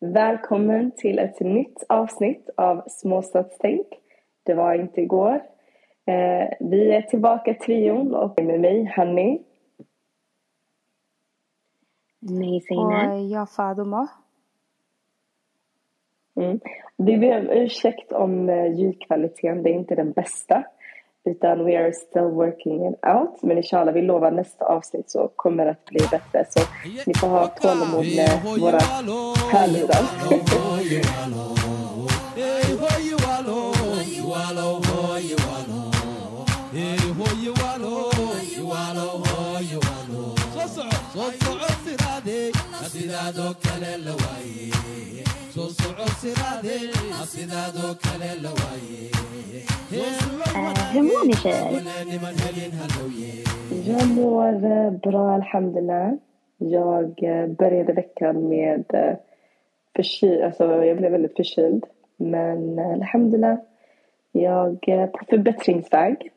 Välkommen till ett nytt avsnitt av Småstadstänk. Det var inte igår. Eh, vi är tillbaka trion och med mig Hanni. Mig Zeynep. Och jag Faduma. Mm. Vi ber om ursäkt om eh, ljudkvaliteten, det är inte den bästa. Utan we are still working it out. Men inshallah, vi lovar nästa avsnitt så kommer det att bli bättre. Så ni får ha tålamod med våra hur mår ni tjejer? Jag mår bra, alhamdulillah. Jag eh, började veckan med eh, förkyld, alltså jag blev väldigt förkyld. Men eh, alhamdulillah, jag är på förbättringsväg.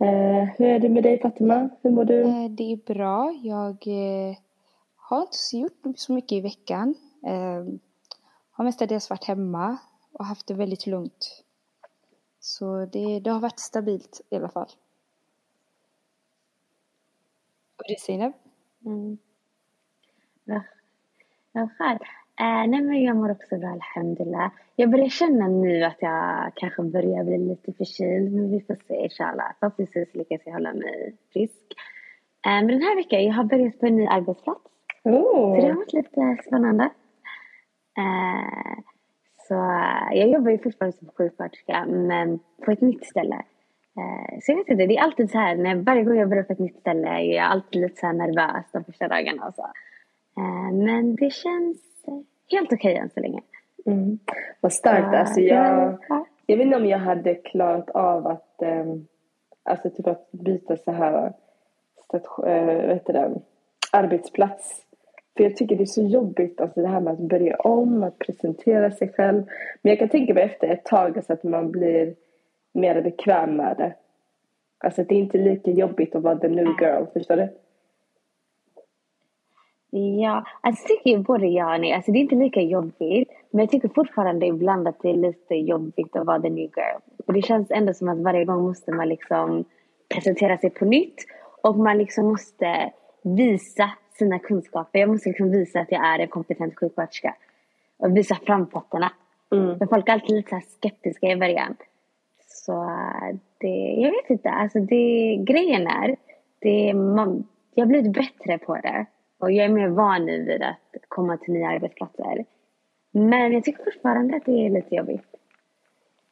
Eh, hur är det med dig Fatima? Hur mår du? Eh, Det är bra. Jag eh, har inte så gjort så mycket i veckan. Har mestadels varit hemma och haft det väldigt lugnt. Så det, det har varit stabilt i alla fall. Och det Zeynep? Mm. Ja, ja, skönt. Eh, nej men jag mår också bra, alhamdulillah. Jag börjar känna nu att jag kanske börjar bli lite förkyld, men vi får se inshallah. Förhoppningsvis lyckas jag hålla mig frisk. Eh, men den här veckan, jag har börjat på en ny arbetsplats. Så det har Oh. varit lite spännande. Eh, så eh, jag jobbar ju fortfarande som sjuksköterska, men på ett nytt ställe. Eh, så jag vet inte, det är alltid så här, när varje gång jag börjar på ett nytt ställe är jag alltid lite så här nervös de första dagarna och så. Eh, men det känns helt okej än så länge. Mm. Vad starkt. Så, Alltså jag, ja. jag vet inte om jag hade klarat av att, um, alltså typ att byta så här, station, uh, vad heter det, arbetsplats. För jag tycker det är så jobbigt, alltså det här med att börja om, att presentera sig själv. Men jag kan tänka mig efter ett tag alltså att man blir mer bekväm med det. Alltså det är inte lika jobbigt att vara the new girl, förstår du? Ja, alltså tycker både jag och nej. Alltså det är inte lika jobbigt. Men jag tycker fortfarande ibland att det är lite jobbigt att vara the new girl. För det känns ändå som att varje gång måste man liksom presentera sig på nytt. Och man liksom måste visa sina kunskaper. Jag måste liksom visa att jag är en kompetent sjuksköterska. Och visa framfötterna. Mm. För folk är alltid lite skeptiska i början. Så äh, det, jag vet inte, alltså det, grejen är, det, man, jag har blivit bättre på det. Och jag är mer van nu vid att komma till nya arbetsplatser. Men jag tycker fortfarande att det är lite jobbigt.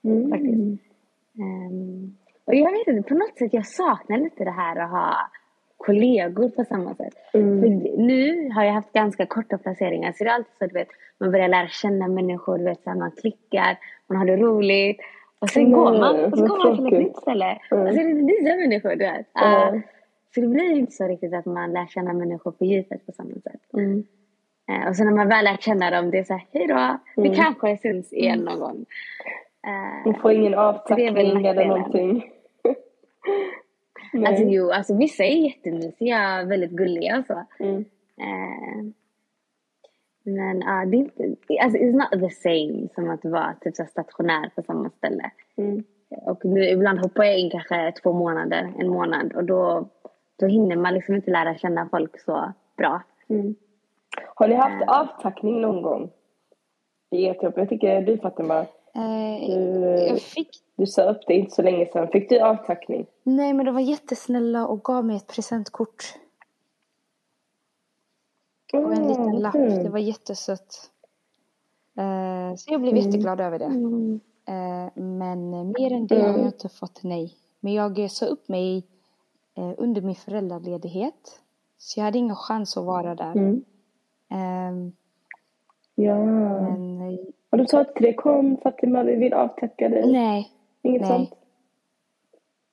Mm. Faktiskt. Ehm, och jag vet inte, på något sätt jag saknar lite det här att ha kollegor på samma sätt. Mm. För nu har jag haft ganska korta placeringar så det är alltid så att du vet, man börjar lära känna människor, du vet, så här, man klickar, man har det roligt. Och sen Mm, går man och så kommer man till ett nytt ställe. Mm. Och så är det nya människor, du vet. Uh, så det blir inte så riktigt att man lär känna människor på djupet på samma sätt. Eh, och sen när man väl lär känna dem, det är så här, hej då, vi Mm. kanske syns igen någon gång. Eh, Man får ingen avtackning eller någonting. Nej. Alltså jo, alltså vissa är jättemysiga, väldigt gulliga och så. Mm. Eh, men ja, det är inte, alltså it's not the same som att vara typ så stationär på samma ställe. Mm. Och nu ibland hoppar jag in kanske två månader, en månad och då, då hinner man liksom inte lära känna folk så bra. Mm. Har ni haft avtackning någon gång? I ert jobb? Jag tycker du Fatima, Eh, du, jag fick... du sa upp det inte så länge sedan. Fick du avtackning? Nej, men de var jättesnälla och gav mig ett presentkort. Och en liten lapp. Det var jättesött. Eh, så jag blev jätteglad över det. Mm. Eh, men mer än det har Mm. jag inte fått nej. Men jag eh, sa upp mig eh, under min föräldraledighet. Så jag hade ingen chans att vara där. Mm. Eh, Ja. men eh, Och du sa att det kom Fatima, vi vill avtacka dig? nej, Inget nej. sånt?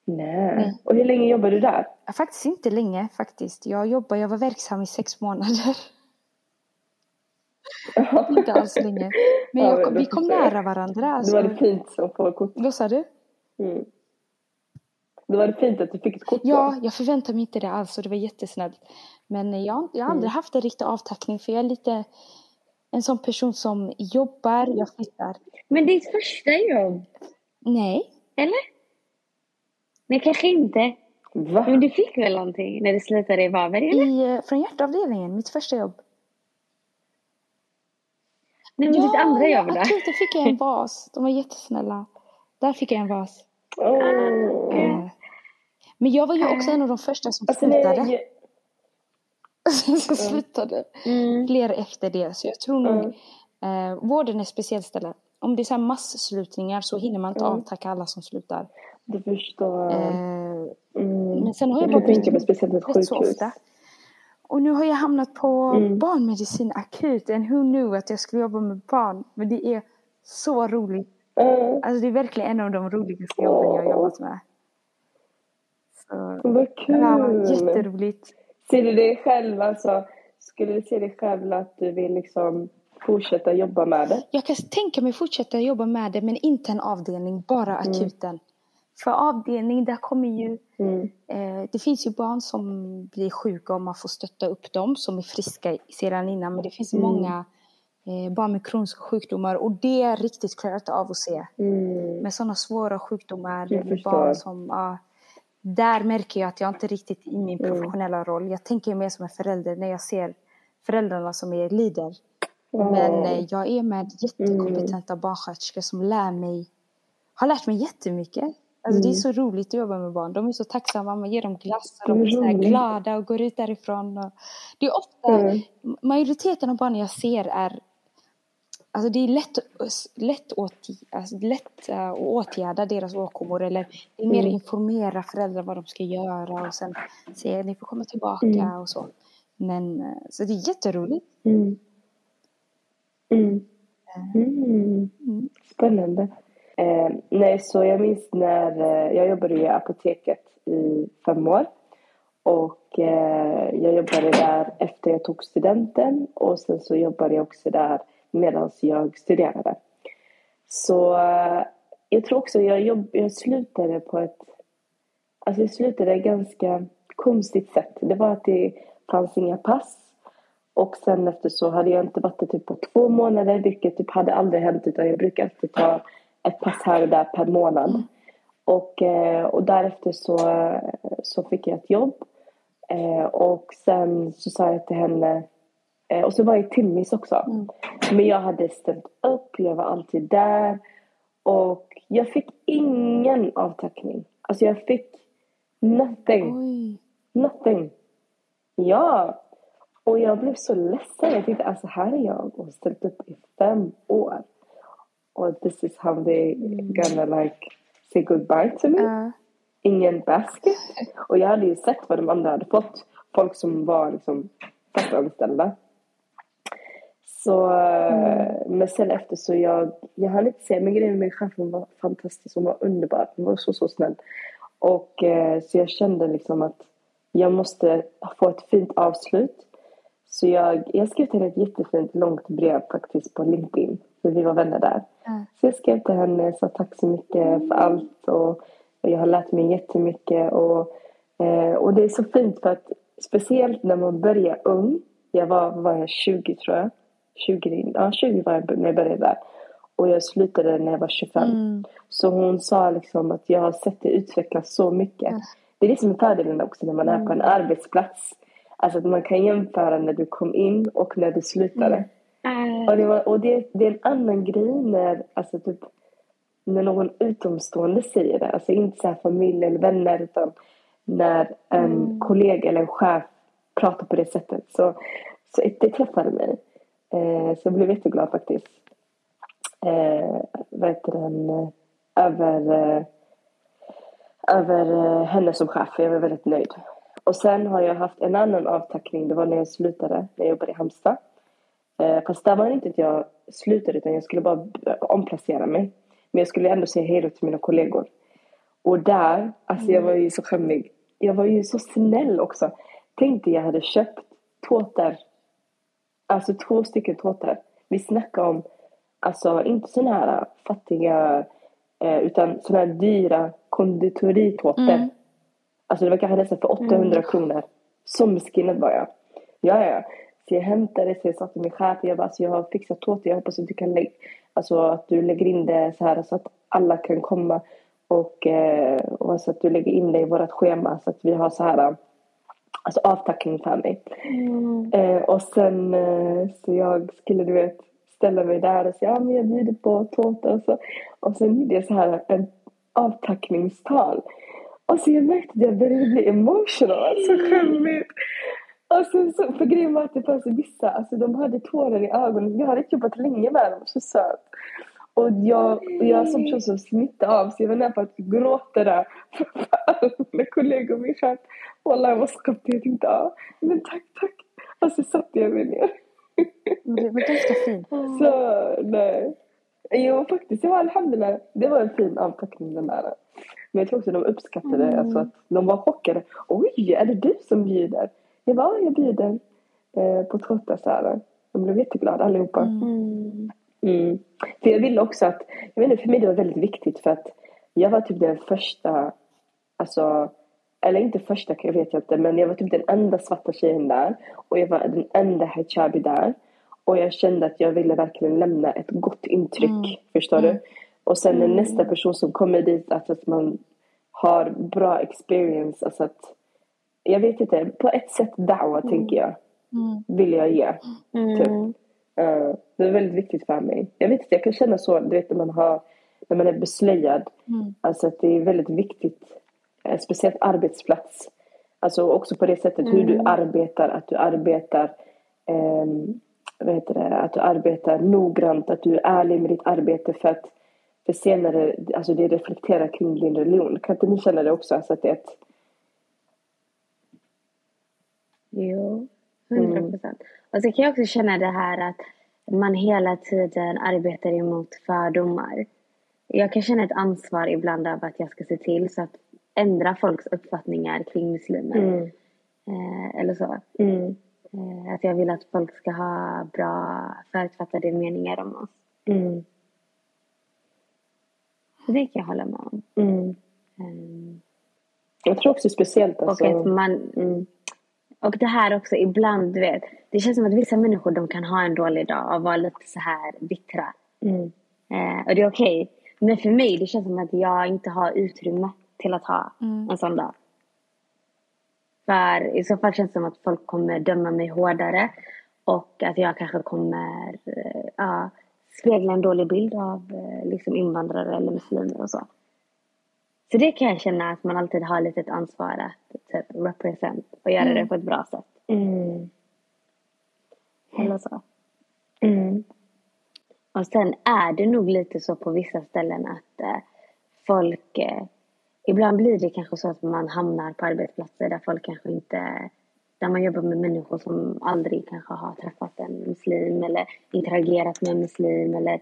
Nej. Nej. Och hur länge jobbar du där? Ja, Faktiskt inte länge faktiskt. Jag jobbar, jag var verksam i sex månader. inte alls länge. Men Ja, jag, men kom- då vi kom nära varandra. Då Alltså. var det fint att få kort. Vad sa du? Mm. Då var det fint att du fick ett kort då. Ja, jag förväntade mig inte det alls och det var jättesnällt. Men jag, jag har aldrig haft en riktig avtackning för jag är lite... en sån person som jobbar, jag flyttar. Men ditt första jobb? Nej. Eller? Nej, kanske inte. Va? Men du fick väl någonting när du slutade i Varberg, eller? I, eh, från hjärtavdelningen, mitt första jobb. Nej, men ditt andra jobb då? akuten fick jag en vas. De var jättesnälla. Där fick jag en vas. Åh. Eh, Men jag var ju också en av de första som Alltså, nej, slutade. jag- som slutade. Mm. Fler efter det. Så jag tror nog Mm. eh, vården är ett speciellt ställe. Om det är så här masslutningar så hinner man inte Mm. avtacka alla som slutar. Du förstår. Eh, Mm. men sen har jag jag tänka bytt speciellt ett så sjukhus. ofta. Och nu har jag hamnat på Mm. barnmedicin akut. And who knew att jag skulle jobba med barn. Men det är så roligt. Uh, Alltså det är verkligen en av de roligaste jobben jag har jobbat med. Så, vad kul! ja, jätteroligt. Ser du dig själv, alltså, skulle du se dig själv att du vill liksom fortsätta jobba med det? Jag kan tänka mig fortsätta jobba med det men inte en avdelning, bara akuten. För avdelning, där kommer ju... Mm. Eh, det finns ju barn som blir sjuka och man får stötta upp dem som är friska sedan innan. Men det finns Mm. många eh, barn med kroniska sjukdomar och det är riktigt inte av att se. Mm. Med sådana svåra sjukdomar, barn som... Ja, där märker jag att jag inte riktigt i min Mm. professionella roll. Jag tänker mer som en förälder när jag ser föräldrarna som är lider. Ja. Men eh, jag är med jättekompetenta Mm. barnsköterskor som lär mig, har lärt mig jättemycket. Alltså det är så roligt att jobba med barn. De är så tacksamma, man ger dem glass och de Mm, är så här glada och går ut därifrån. Och det är ofta, Mm. majoriteten av barnen jag ser är Alltså det är lätt, lätt, åt, alltså lätt eh, att åtgärda deras åkommor eller det är mer Mm. informera föräldrar vad de ska göra och sen säga ni får komma tillbaka Mm. och så. Men eh, så det är jätteroligt. Mm. Mm. Mm. Mm. Spännande. Eh, nej, så jag minns när eh, jag jobbade i apoteket i fem år. Och eh, jag jobbade där efter jag tog studenten och sen så jobbade jag också där medan jag studerade. Så eh, jag tror också jag, jobb, jag slutade på ett... Alltså jag slutade ganska konstigt sätt. Det var att det fanns inga pass. Och sen efter så hade jag inte varit där typ på två månader, vilket typ hade aldrig hänt utan jag brukar alltid ta ett pass här och där per månad. Och, eh, och därefter så, så fick jag ett jobb. Eh, och sen så sa jag till henne, eh, och så var jag timmis också. Men jag hade ställt upp, jag var alltid där. Och jag fick ingen avtackning. Alltså jag fick nothing. Oj. Nothing. Ja. Och jag blev så ledsen. Jag tänkte, alltså här är jag och ställt upp i fem år. Och this is how they gonna like say goodbye to me. Ja. Ingen basket. Och jag hade ju sett vad de andra hade fått. Folk som var liksom fastanställda. Så, eh, men sen efter så jag, jag hann inte säga, men grejen med chefen var fantastisk, hon var underbar, hon var så, så snäll. Och eh, så jag kände liksom att jag måste få ett fint avslut. Så jag, jag skrev till henne ett jättefint långt brev faktiskt på LinkedIn, för vi var vänner där. Ja. Så jag skrev till henne och sa tack så mycket för allt och jag har lärt mig jättemycket och, eh, och det är så fint för att speciellt när man börjar ung, jag var, var jag, 20 tror jag, 20, ja 20 var jag när jag började där och jag slutade när jag var 25. Mm. Så hon sa liksom att jag har sett det utvecklas så mycket. Det är det som är fördelen också när man är på en arbetsplats. Alltså att man kan jämföra när du kom in och när du slutade. Eh, Och, det, var, och det, det är en annan grej när, alltså typ, när någon utomstående säger det. Alltså inte så här familj eller vänner utan när en kollega eller en chef pratar på det sättet. Så, så det träffade mig. Eh, så jag blev jätteglad faktiskt. Eh, vad heter den? Över, eh, över eh, henne som chef. Jag var väldigt nöjd. Och sen har jag haft en annan avtackning. Det var när jag slutade. När jag jobbade i Halmstad. Eh, fast där var det inte att jag slutade utan jag skulle bara omplacera mig. Men jag skulle ändå säga hej då till mina kollegor. Och där, alltså jag var ju så skämmig. Jag var ju så snäll också. Tänkte jag hade köpt tårtor. Alltså två stycken tårtor. Vi snackar om, alltså inte såna här fattiga, eh, utan såna här dyra konditoritårtor. Mm. Alltså det var kanske nästan för 800 kronor. Så misskinnad var jag. Ja, ja. Så jag hämtade, så jag sa till min chef, jag bara, alltså jag har fixat tårta, jag hoppas att du kan lägga, alltså att du lägger in det så här så att alla kan komma och, eh, och så att du lägger in det i vårt schema så att vi har så här alltså avtackning för mig. Mm. Eh, och sen eh, så jag skulle du vet ställa mig där och säga ja men jag bjuder på tårta och så. Och sen gjorde jag så här en avtackningstal. Och så jag märkte att jag började bli emotional, så skämmigt. Och sen så, för grejen var att det fanns vissa, alltså de hade tårar i ögonen. Jag hade inte jobbat länge med dem, så söt. Och jag, och jag som person som smittade av så jag var nära på att gråta där mina kollegor och min chef. Wallah, jag var så Jag tänkte ja, men tack, tack. Och så satte jag mig ner. Det var ganska fint. Så nej. Jo faktiskt, det var alhamdulillah. Det var en fin avtackning den där. Men jag tror också de uppskattade mm. alltså att de var chockade. Oj, är det du som bjuder? Jag bara, jag bjuder eh, på här. De blev jätteglada allihopa. Mm. Mm. För jag ville också att, jag inte, för mig det var väldigt viktigt för att jag var typ den första, alltså, eller inte första jag vet jag inte, men jag var typ den enda svarta tjejen där och jag var den enda hijabi där. Och jag kände att jag ville verkligen lämna ett gott intryck, mm. förstår mm. du? Och sen mm. nästa person som kommer dit, alltså att man har bra experience, alltså att jag vet inte, på ett sätt dawa mm. tänker jag, mm. vill jag ge. Typ. Uh, det är väldigt viktigt för mig. Jag vet inte, jag kan känna så, du vet när man, har, när man är beslöjad. Mm. Alltså att det är väldigt viktigt, eh, speciellt arbetsplats. Alltså också på det sättet mm. hur du mm. arbetar, att du arbetar um, vad heter det, att du arbetar noggrant, att du är ärlig med ditt arbete för att för senare, alltså det reflekterar kring din religion. Kan inte ni känna det också? Alltså att det är ett... Jo, hundra procent. Mm. Och så kan jag också känna det här att man hela tiden arbetar emot fördomar. Jag kan känna ett ansvar ibland av att jag ska se till så att ändra folks uppfattningar kring muslimer. Mm. Eh, eller så. Mm. Eh, att jag vill att folk ska ha bra förutfattade meningar om oss. Så det kan jag hålla med om. Mm. Um, jag tror också speciellt alltså. Och att man... Mm. Och det här också ibland, du vet. Det känns som att vissa människor de kan ha en dålig dag och vara lite så här bittra. Mm. Eh, och det är okej. Okay. Men för mig det känns som att jag inte har utrymme till att ha mm. en sån dag. För i så fall känns det som att folk kommer döma mig hårdare. Och att jag kanske kommer uh, spegla en dålig bild av uh, liksom invandrare eller muslimer och så. Så det kan jag känna att man alltid har lite ett ansvar att typ, represent och göra mm. det på ett bra sätt. Mm. Eller så. Mm. Och sen är det nog lite så på vissa ställen att uh, folk ibland blir det kanske så att man hamnar på arbetsplatser där folk kanske inte där man jobbar med människor som aldrig kanske har träffat muslim eller interagerat med en muslim eller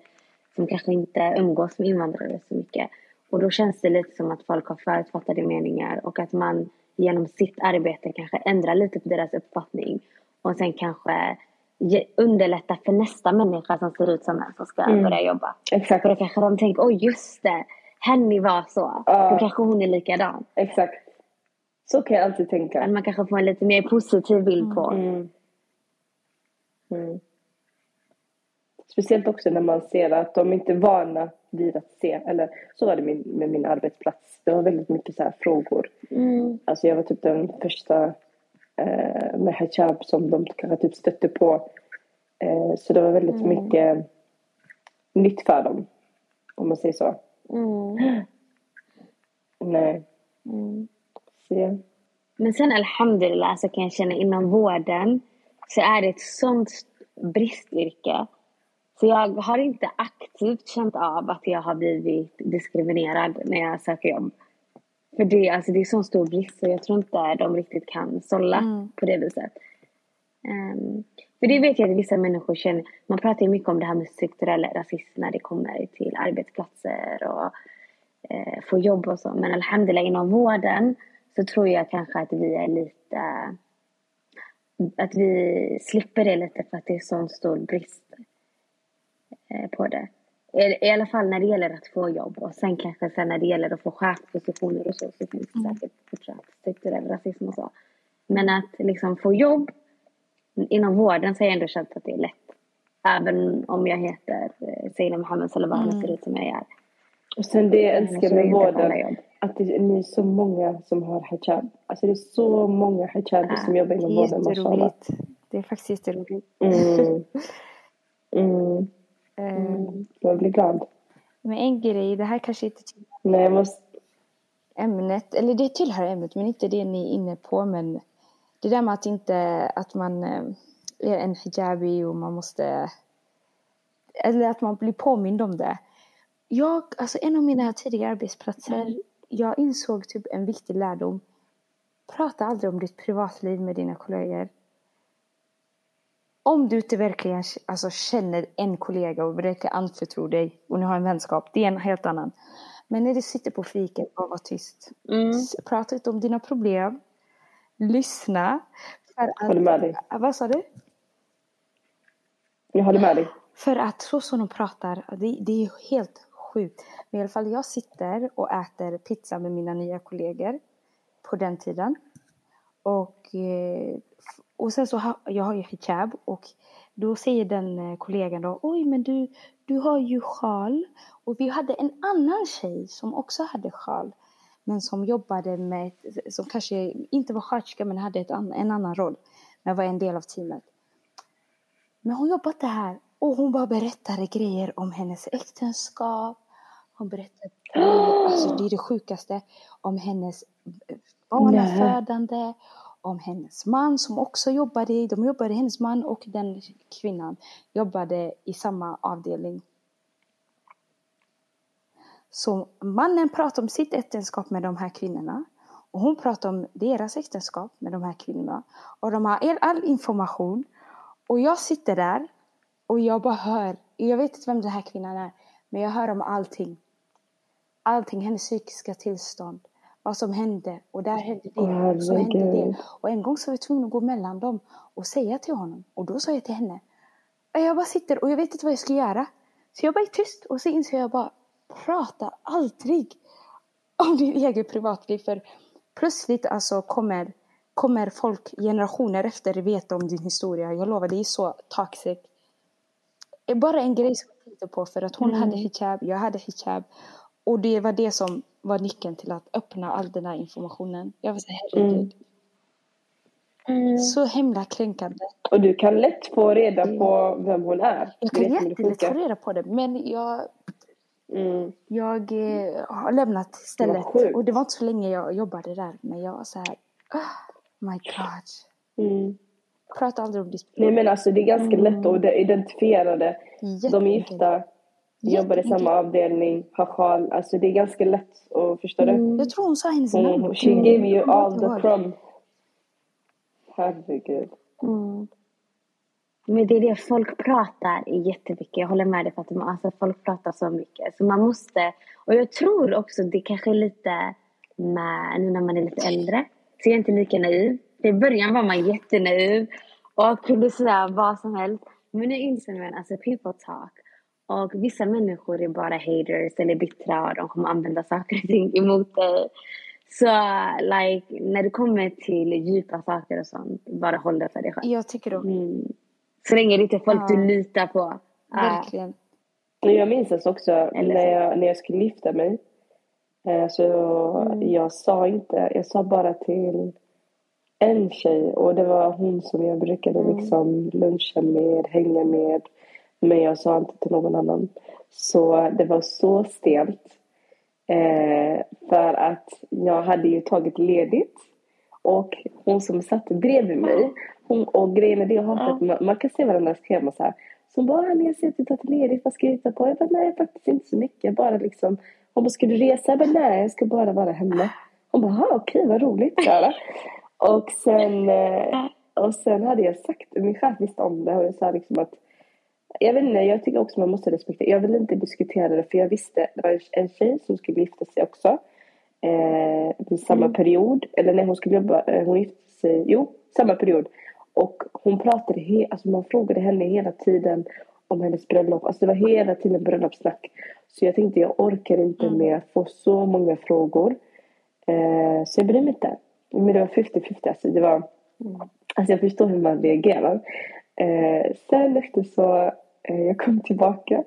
som kanske inte umgås med invandrare så mycket. Och då känns det lite som att folk har förutfattade meningar och att man genom sitt arbete kanske ändrar lite på deras uppfattning och sen kanske underlätta för nästa människa som ser ut som en som ska mm. börja jobba. Exakt. För då kanske de tänker, oj just det, Henny var så. Uh, då kanske hon är likadan. Exakt. Så kan jag alltid tänka. Att man kanske får en lite mer positiv bild på. Mm. Mm. Speciellt också när man ser att de inte är vana vid att se. Eller så var det med, med min arbetsplats. Det var väldigt mycket så frågor. Mm. Alltså jag var typ den första eh, med hijab som de kanske typ stötte på. Eh, så det var väldigt mm. mycket nytt för dem. Om man säger så. Mm. Nej. Mm. Se. Men sen alhamdulillah så kan jag känna inom vården så är det ett sånt bristyrke. Så jag har inte aktivt känt av att jag har blivit diskriminerad när jag söker jobb. För det, alltså det är sån stor brist så jag tror inte de riktigt kan sålla mm. på det viset. Um, för det vet jag att vissa människor känner. Man pratar ju mycket om det här med strukturell rasism när det kommer till arbetsplatser och eh, få jobb och så. Men alhamdulillah inom vården så tror jag kanske att vi är lite... Att vi slipper det lite för att det är sån stor brist eh, på det. I, I alla fall när det gäller att få jobb och sen kanske sen när det gäller att få chefspositioner och så så finns det mm. säkert fortsatt strukturell rasism och så. Men att liksom få jobb inom vården så har jag ändå känt att det är lätt. Även om jag heter eh, Zeina Mohammed vad mm. ser ut som jag gör. Och sen det jag älskar med vården, att det är, så många som har hijab. Alltså det är så många hijaber ja, som jobbar inom vården. Jätteroligt. Det är faktiskt jätteroligt. Mm. Mm. Mm. Jag blir glad. Men en grej, det här kanske inte Nej, jag måste... ämnet, eller det tillhör ämnet men inte det ni är inne på men det där med att inte, att man eh, är en hijabi och man måste, eller att man blir påmind om det. Jag, alltså en av mina tidiga arbetsplatser. Jag insåg typ en viktig lärdom. Prata aldrig om ditt privatliv med dina kollegor. Om du inte verkligen alltså, känner en kollega och verkligen anförtror dig och ni har en vänskap, det är en helt annan. Men när du sitter på fiket, bara var tyst. Mm. Prata inte om dina problem. Lyssna. För att, med dig. Vad sa du? Jag håller med dig. För att så som de pratar, det, det är helt sjukt. Men i alla fall jag sitter och äter pizza med mina nya kollegor på den tiden. Och, eh, och sen så har jag har ju hijab och då säger den eh, kollegan då oj men du, du har ju sjal. Och vi hade en annan tjej som också hade sjal. Men som jobbade med, som kanske inte var sköterska men hade ett, en annan roll. Men var en del av teamet. Men hon jobbade här och hon bara berättade grejer om hennes äktenskap. Hon berättade, eh, alltså det är det sjukaste, om hennes eh, barnafödande, om hennes man som också jobbade, de jobbade, hennes man och den kvinnan jobbade i samma avdelning. Så mannen pratade om sitt äktenskap med de här kvinnorna och hon pratade om deras äktenskap med de här kvinnorna. Och de har all information. Och jag sitter där och jag bara hör, jag vet inte vem den här kvinnan är, men jag hör om allting. Allting, hennes psykiska tillstånd, vad som hände och där hände det och så hände det. Och en gång så var jag tvungen att gå mellan dem och säga till honom. Och då sa jag till henne, jag bara sitter och jag vet inte vad jag ska göra. Så jag bara är tyst och så inser jag bara, prata aldrig om din egen privatliv för plötsligt alltså kommer, kommer folk generationer efter veta om din historia. Jag lovar, det är så toxic. Bara en grej som jag tänkte på för att hon mm. hade hijab, jag hade hijab. Och det var det som var nyckeln till att öppna all den här informationen. Jag var så herregud. Mm. mm. Så himla kränkande. Och du kan lätt få reda på vem hon är. Jag kan jättelätt få reda på det. Men jag Mm. Jag eh, har lämnat stället det och det var inte så länge jag jobbade där men jag var så här, oh my god. Mm. Prata aldrig om disciplin. Nej men alltså det är ganska mm. lätt att identifiera det. De är gifta, jobbar i samma avdelning, har sjal. Alltså det är ganska lätt att förstå det. Mm. Jag tror hon sa hennes namn. Mm. She gave you all the crumb. Herregud. Mm. Men det är det, folk pratar jättemycket. Jag håller med dig Fatima. Alltså folk pratar så mycket. Så man måste, och jag tror också det kanske är lite med, nu när man är lite äldre, så jag är inte lika naiv. I början var man jättenaiv och kunde säga vad som helst. Men nu inser man, alltså people talk. Och vissa människor är bara haters eller bittra och de kommer använda saker och ting emot dig. Så like, när det kommer till djupa saker och sånt, bara håll det för dig själv. Jag tycker också. Mm. Så länge det inte är folk ja. du litar på. Verkligen. Jag minns också när jag, när jag skulle gifta mig. Eh, så mm. jag sa inte, jag sa bara till en tjej och det var hon som jag brukade mm. liksom luncha med, hänga med. Men jag sa inte till någon annan. Så det var så stelt. Eh, för att jag hade ju tagit ledigt. Och hon som satt bredvid mig, hon, och grejen är det jag har att man, kan se varandras tema så här. Så hon bara, jag ser att du tagit ledigt, vad ska du hitta på? Jag bara, nej faktiskt inte så mycket. Bara liksom, hon bara, ska du resa? Jag bara, nej jag ska bara vara hemma. Hon bara, okej vad roligt. Så och, sen, eh, och sen hade jag sagt, min chef visste om det och jag sa liksom att jag vet inte, jag tycker också man måste respektera. Jag vill inte diskutera det för jag visste, det var en tjej som skulle gifta sig också. Eh, samma mm. period, eller när hon skulle jobba, eh, hon gifte sig, jo, samma period. Och hon pratade, he, alltså man frågade henne hela tiden om hennes bröllop. Alltså det var hela tiden bröllopssnack. Så jag tänkte jag orkar inte mm. med att få så många frågor. Eh, så jag brydde mig inte. Men det var 50-50 alltså. Det var, Alltså jag förstår hur man reagerar. Eh, sen efter så, jag kom tillbaka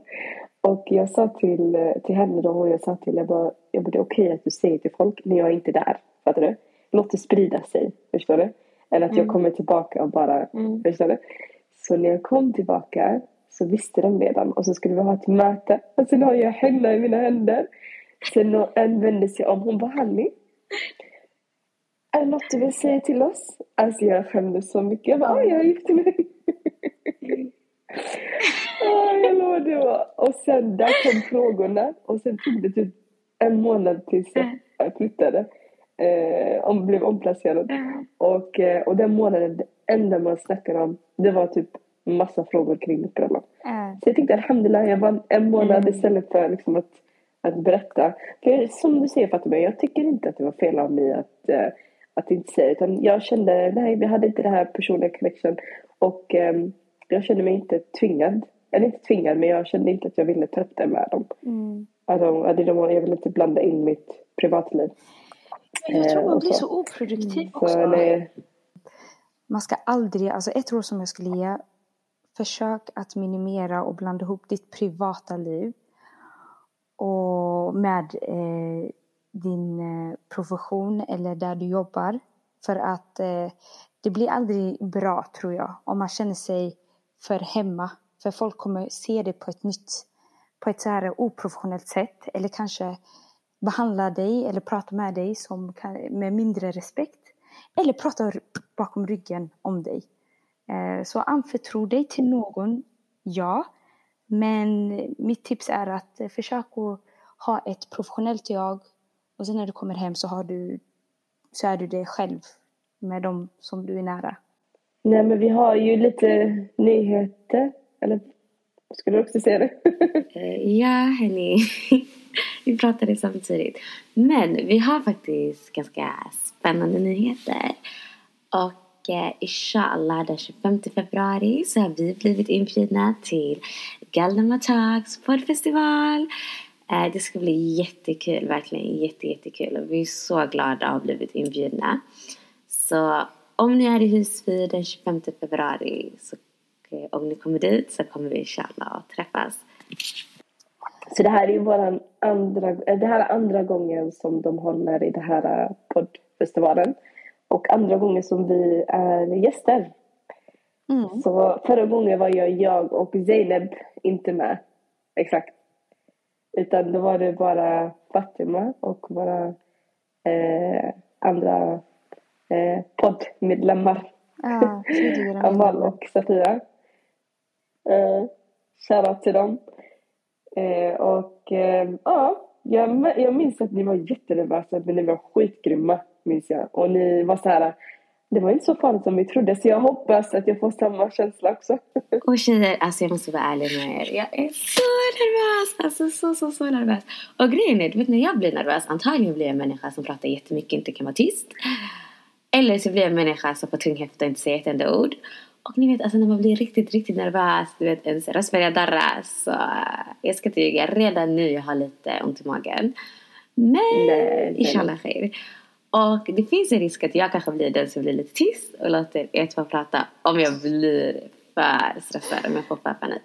och jag sa till, eh, till henne då och jag sa till jag bara, jag bara det är okej att du säger till folk när jag är inte där. Fattar du? Låt det sprida sig. Förstår du? Eller att jag Mm. kommer tillbaka och bara, Mm. förstår du? Så när jag kom tillbaka så visste de redan och så skulle vi ha ett möte. Och sen har jag henna i mina händer. Sen en vände sig om, hon bara Hanni. Är det något du vill säga till oss? Alltså jag skämdes så mycket. Jag bara, "Oj, jag gifte mig. Ah, jag lovar det var. Och sen där kom frågorna och sen tog det typ en månad tills jag flyttade. Eh, om, blev omplacerad. Och, eh, och den månaden, det enda man snackade om, det var typ massa frågor kring mitt bröllop. Eh, Så jag tänkte alhamdulillah, jag vann en månad Mm. istället för liksom att, att berätta. För som du säger Fatima, jag tycker inte att det var fel av mig att, eh, att inte säga. Utan jag kände, nej vi hade inte det här personliga connection. Och ehm, jag kände mig inte tvingad. Eller inte tvingad, men jag kände inte att jag ville ta upp det med dem. mm. Alltså, att de- jag ville inte blanda in mitt privatliv. Jag tror Eh, man och blir så. så oproduktiv Så också. nej, Man ska aldrig, alltså ett råd som jag skulle ge. Försök att minimera och blanda ihop ditt privata liv och med eh, din eh, profession eller där du jobbar. För att eh, det blir aldrig bra tror jag om man känner sig för hemma. För folk kommer se det på ett nytt, på ett så här oprofessionellt sätt eller kanske behandla dig eller prata med dig som med mindre respekt. Eller prata bakom ryggen om dig. Eh, så anförtro dig till någon, ja. Men mitt tips är att försöka försök att ha ett professionellt jag och sen när du kommer hem så, har du, så är du dig själv med dem som du är nära nej men vi har ju lite nyheter. Eller skulle du också säga det? Eh, ja, hörni. vi pratade samtidigt. Men vi har faktiskt ganska spännande nyheter. Och eh, inshallah den 25 februari så har vi blivit inbjudna till Galdemar Talks poddfestival. Eh, det ska bli jättekul, verkligen jätte, jättekul. Och vi är så glada att ha blivit inbjudna. Så om ni är i Husby den 25 februari så eh, om ni kommer dit så kommer vi inshallah att träffas. Så det här är ju våran andra, eh, det här är andra gången som de håller i den här eh, poddfestivalen. Och andra gången som vi är gäster. Mm. Så förra gången var jag, jag och Zeynep inte med. Exakt. Utan då var det bara Fatima och våra eh, andra eh, poddmedlemmar. Tidigare Amal och Safia. Eh, Shoutout till dem. Eh, och eh, ja, jag, jag minns att ni var jättenervösa men ni var skitgrymma minns jag. Och ni var så här, det var inte så farligt som vi trodde så jag hoppas att jag får samma känsla också. Och tjejer, alltså jag måste vara ärlig med er. Jag är så nervös! Alltså så, så, så nervös. Och grejen är, du vet när jag blir nervös, antagligen blir jag en människa som pratar jättemycket inte kan vara tyst. Eller så blir jag en människa som får tunghäfta och inte säger ett enda ord. Och ni vet, alltså när man blir riktigt, riktigt nervös, du vet ens röst börjar darra. Så äh, jag ska inte ljuga, redan nu jag har lite ont i magen. Men inshallah khair. Och det finns en risk att jag kanske blir den som blir lite tyst och låter er två prata om jag blir för stressad, om jag får för panik.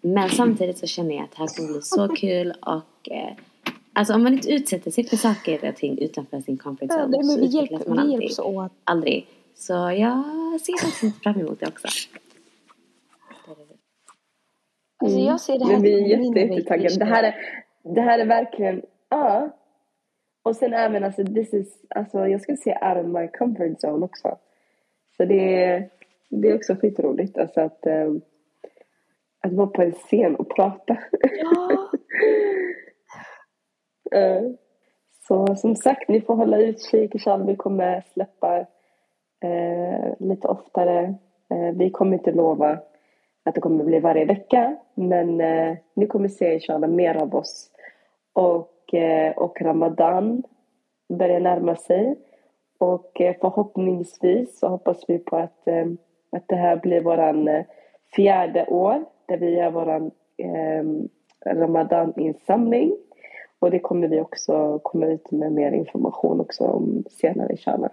Men samtidigt så känner jag att det här kommer bli så kul och eh, Alltså om man inte utsätter sig för saker och ting utanför sin comfort Ja, zone nej, så men vi, utvecklas hjälp, man vi alltid. åt. Aldrig. Så jag ser faktiskt fram emot det också. Alltså Mm. jag ser det här Men vi är jätte, jättetaggade. Det här är, det här är verkligen, ja. Och sen även alltså, this is, alltså jag skulle säga out of my comfort zone också. Så det är, det är också skitroligt alltså att, eh, att vara på en scen och prata. Ja. Eh, så som sagt, ni får hålla utkik. Vi kommer släppa eh, lite oftare. Eh, vi kommer inte lova att det kommer bli varje vecka. Men eh, ni kommer se inshallah mer av oss. Och, eh, och Ramadan börjar närma sig. Och eh, förhoppningsvis så hoppas vi på att, eh, att det här blir våran eh, fjärde år där vi gör våran eh, Ramadan-insamling. Och det kommer vi också komma ut med mer information också om senare inshallah.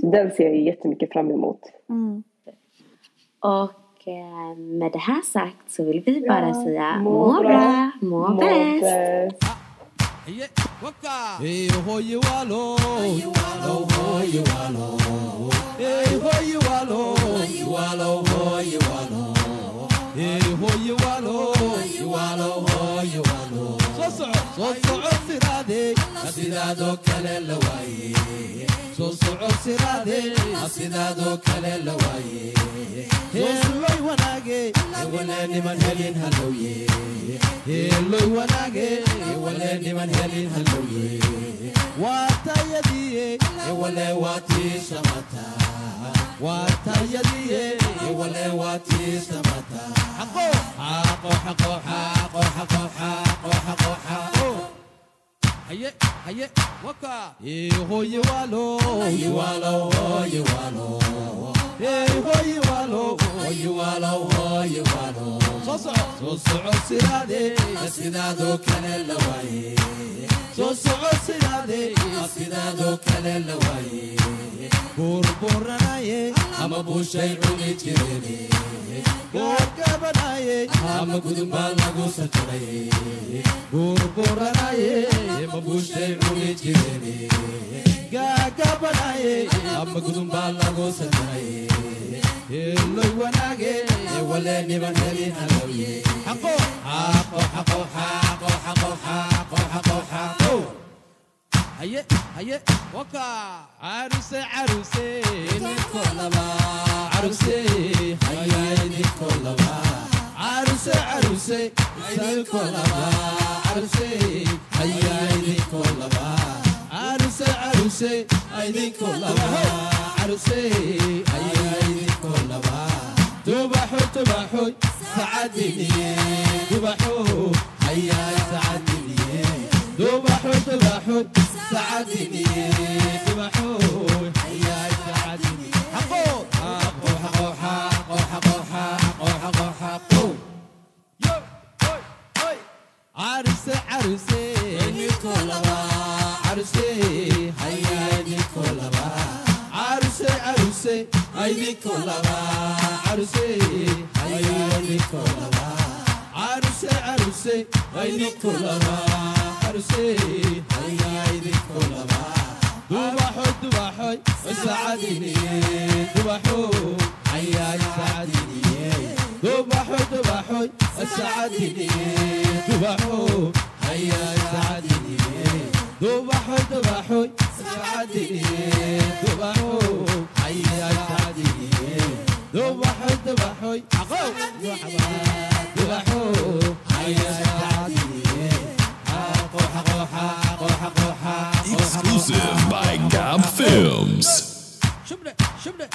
Så den ser jag jättemycket fram emot. Mm. Och eh, med det här sagt så vill vi bara Ja, säga må må bra, bra, må Må bäst. bäst. Hey, ho you allo, you ho you والصعود سرادي أسيدادو كلل وي سوسو سرادي أسيدادو كلل وي سوسو وناجي ولاني من هلين هلوي. لو وناجي ولاني من هلين هلوي. واتا يدي ولا واتي شمتا. واتا يدي ولا واتي شمتا. حقو حقو حقو حقو حقو حقو حقو حقو. aye aye waka. E ho ye wa lo. Ye wa lo eh, ye wa lo. E ho ye wa lo. Ye wa lo ye wa lo. توسع السنادي السناد كان اللوي توسع السنادي السناد كان اللوي بور بور ناي اما بو شيء جيري بور كبناي اما قدم بالغو ستري بور بور ناي اما بو شيء جيري كبناي اما قدم بالغو ستري اللي وناقي idinko laba arusey ayaa idinko labaa ذبحوا ذبحوا سعدني ذبحوا هيا سعدني ذبحوا ذبحوا سعدني ذبحوا هيا سعدني حقوا حقوا حقوا حقوا حقوا حقوا حقوا حقوا عرسي عرسي عرسي عرسي عيني كلها عرسي عيني كلها عرسي عرسي عيني كلها عرسي عيني كلها دوبحو دوبحو سعديني دوبحو عيا سعديني دوبحو دوبحو سعديني دوبحو عيا سعديني ذبح ذبح سعدي ذبح حي سعدي ذبح ذبح عقو ذبح حي سعدي Exclusive by Gab Films. Shubna, shubna.